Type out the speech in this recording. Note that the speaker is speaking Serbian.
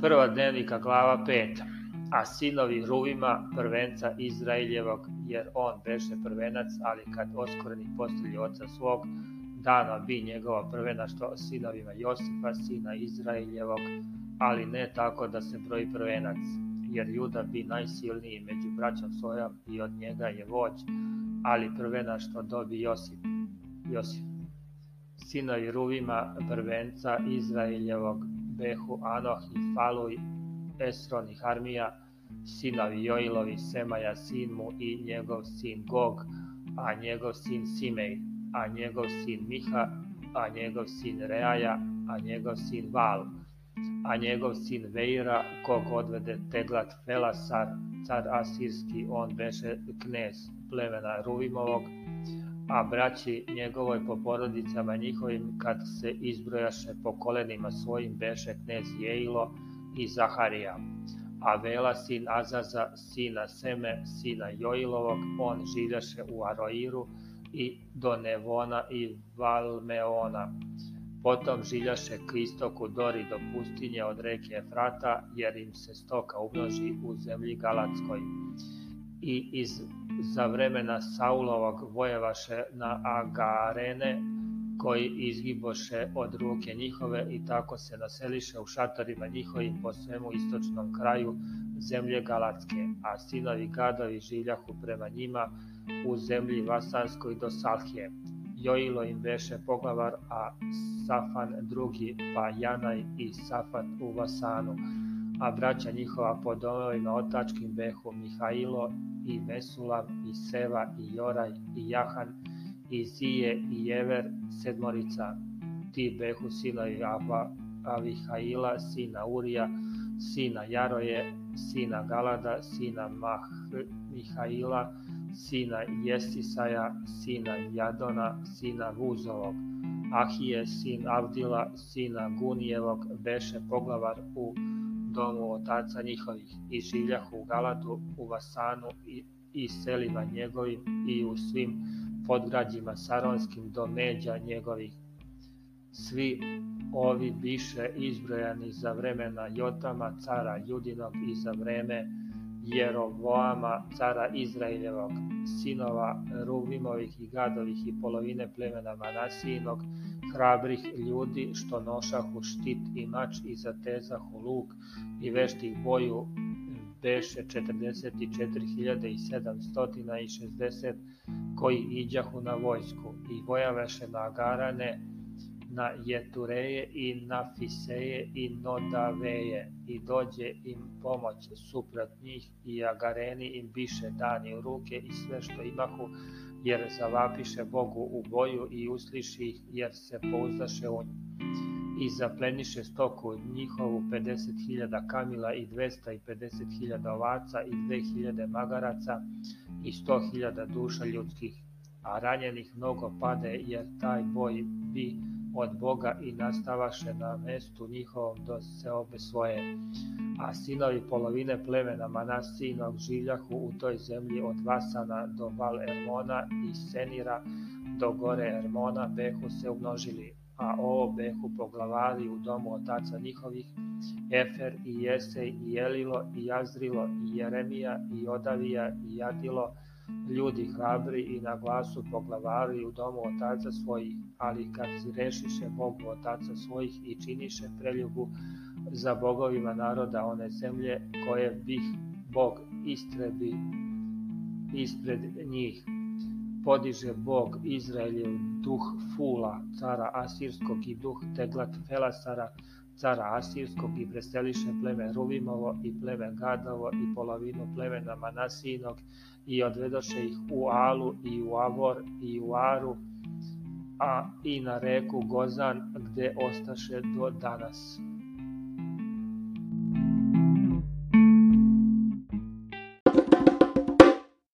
prva dnevnika glava 5. A sinovi Ruvima, prvenca Izraeljevog, jer on beše prvenac, ali kad oskoreni postavlji oca svog, dana bi njegova prvenaštva sinovima Josipa, sina Izraeljevog, ali ne tako da se broji prvenac, jer Juda bi najsilniji među braćom svojom i od njega je voć, ali prvenaštvo dobi Josip. Josip. Sinovi Ruvima, prvenca Izraeljevog, uspehu Anoh i Faluj, Esronih armija, sinovi Joilovi, Semaja, sin mu i njegov sin Gog, a njegov sin Simej, a njegov sin Miha, a njegov sin Reaja, a njegov sin Val, a njegov sin Veira, kog odvede Teglat Felasar, car Asirski, on beše knez plemena Ruvimovog, a braći njegovoj po porodicama njihovim, kad se izbrojaše po kolenima svojim, beše knez Jejlo i Zaharija. A Vela, sin Azaza, sina Seme, sina Joilovog, on živjaše u Aroiru i do Nevona i Valmeona. Potom žiljaše k istoku Dori do pustinje od reke Efrata, jer im se stoka umnoži u zemlji Galatskoj i iz za vremena Saulovog vojevaše na Agarene, koji izgiboše od ruke njihove i tako se naseliše u šatorima njihovim po svemu istočnom kraju zemlje Galatske, a sinovi gadovi življahu prema njima u zemlji Vasanskoj do Salhije. Joilo im beše poglavar, a Safan drugi, pa Janaj i Safat u Vasanu a braća njihova po domovima otačkim behu Mihailo i Mesulam i Seva i Joraj i Jahan i Sije i Jever sedmorica. Ti behu sila i Ava, Avihaila, sina Urija, sina Jaroje, sina Galada, sina Mah, Mihaila, sina Jesisaja, sina Jadona, sina Vuzovog. Ahije, sin Avdila, sina Gunijevog, beše poglavar u domu otaca njihovih i življahu u Galatu, u Vasanu i, i selima njegovim i u svim podgrađima saronskim do međa njegovih. Svi ovi biše izbrojani za vremena Jotama, cara Judinog i za vreme Jerovoama, cara Izraeljevog, sinova Rubimovih i Gadovih i polovine plemena Manasijinog, hrabrih ljudi što nošahu štit i mač i zatezahu luk i veštih boju beše 44.760 koji iđahu na vojsku i vojaveše na garane na Jetureje i na Fiseje i Nodaveje i dođe im pomoć suprot njih i Agareni im biše dani u ruke i sve što imahu jer zavapiše Bogu u boju i usliši ih jer se pouzdaše on. I zapleniše stoku njihovu 50.000 kamila i 250.000 ovaca i 2.000 magaraca i 100.000 duša ljudskih. A ranjenih mnogo pade jer taj boj bi od Boga i nastavaše na mestu njihovom do seobe svoje a sinovi polovine plemena Manasijinog življahu u toj zemlji od Vasana do Val Ermona i Senira do gore Ermona behu se umnožili, a ovo behu poglavari u domu otaca njihovih, Efer i Jesej i Jelilo i Jazrilo i Jeremija i Odavija i Jadilo, ljudi hrabri i na glasu poglavari u domu otaca svojih, ali kad rešiše Bogu otaca svojih i činiše preljubu za bogovima naroda one zemlje koje bih Bog istrebi ispred njih. Podiže Bog Izraeljev duh Fula, cara Asirskog i duh Teglat Felasara, cara Asirskog i preseliše pleme Ruvimovo i pleme Gadovo i polovinu plemena Manasinog i odvedoše ih u Alu i u Avor i u Aru, a i na reku Gozan gde ostaše do danas.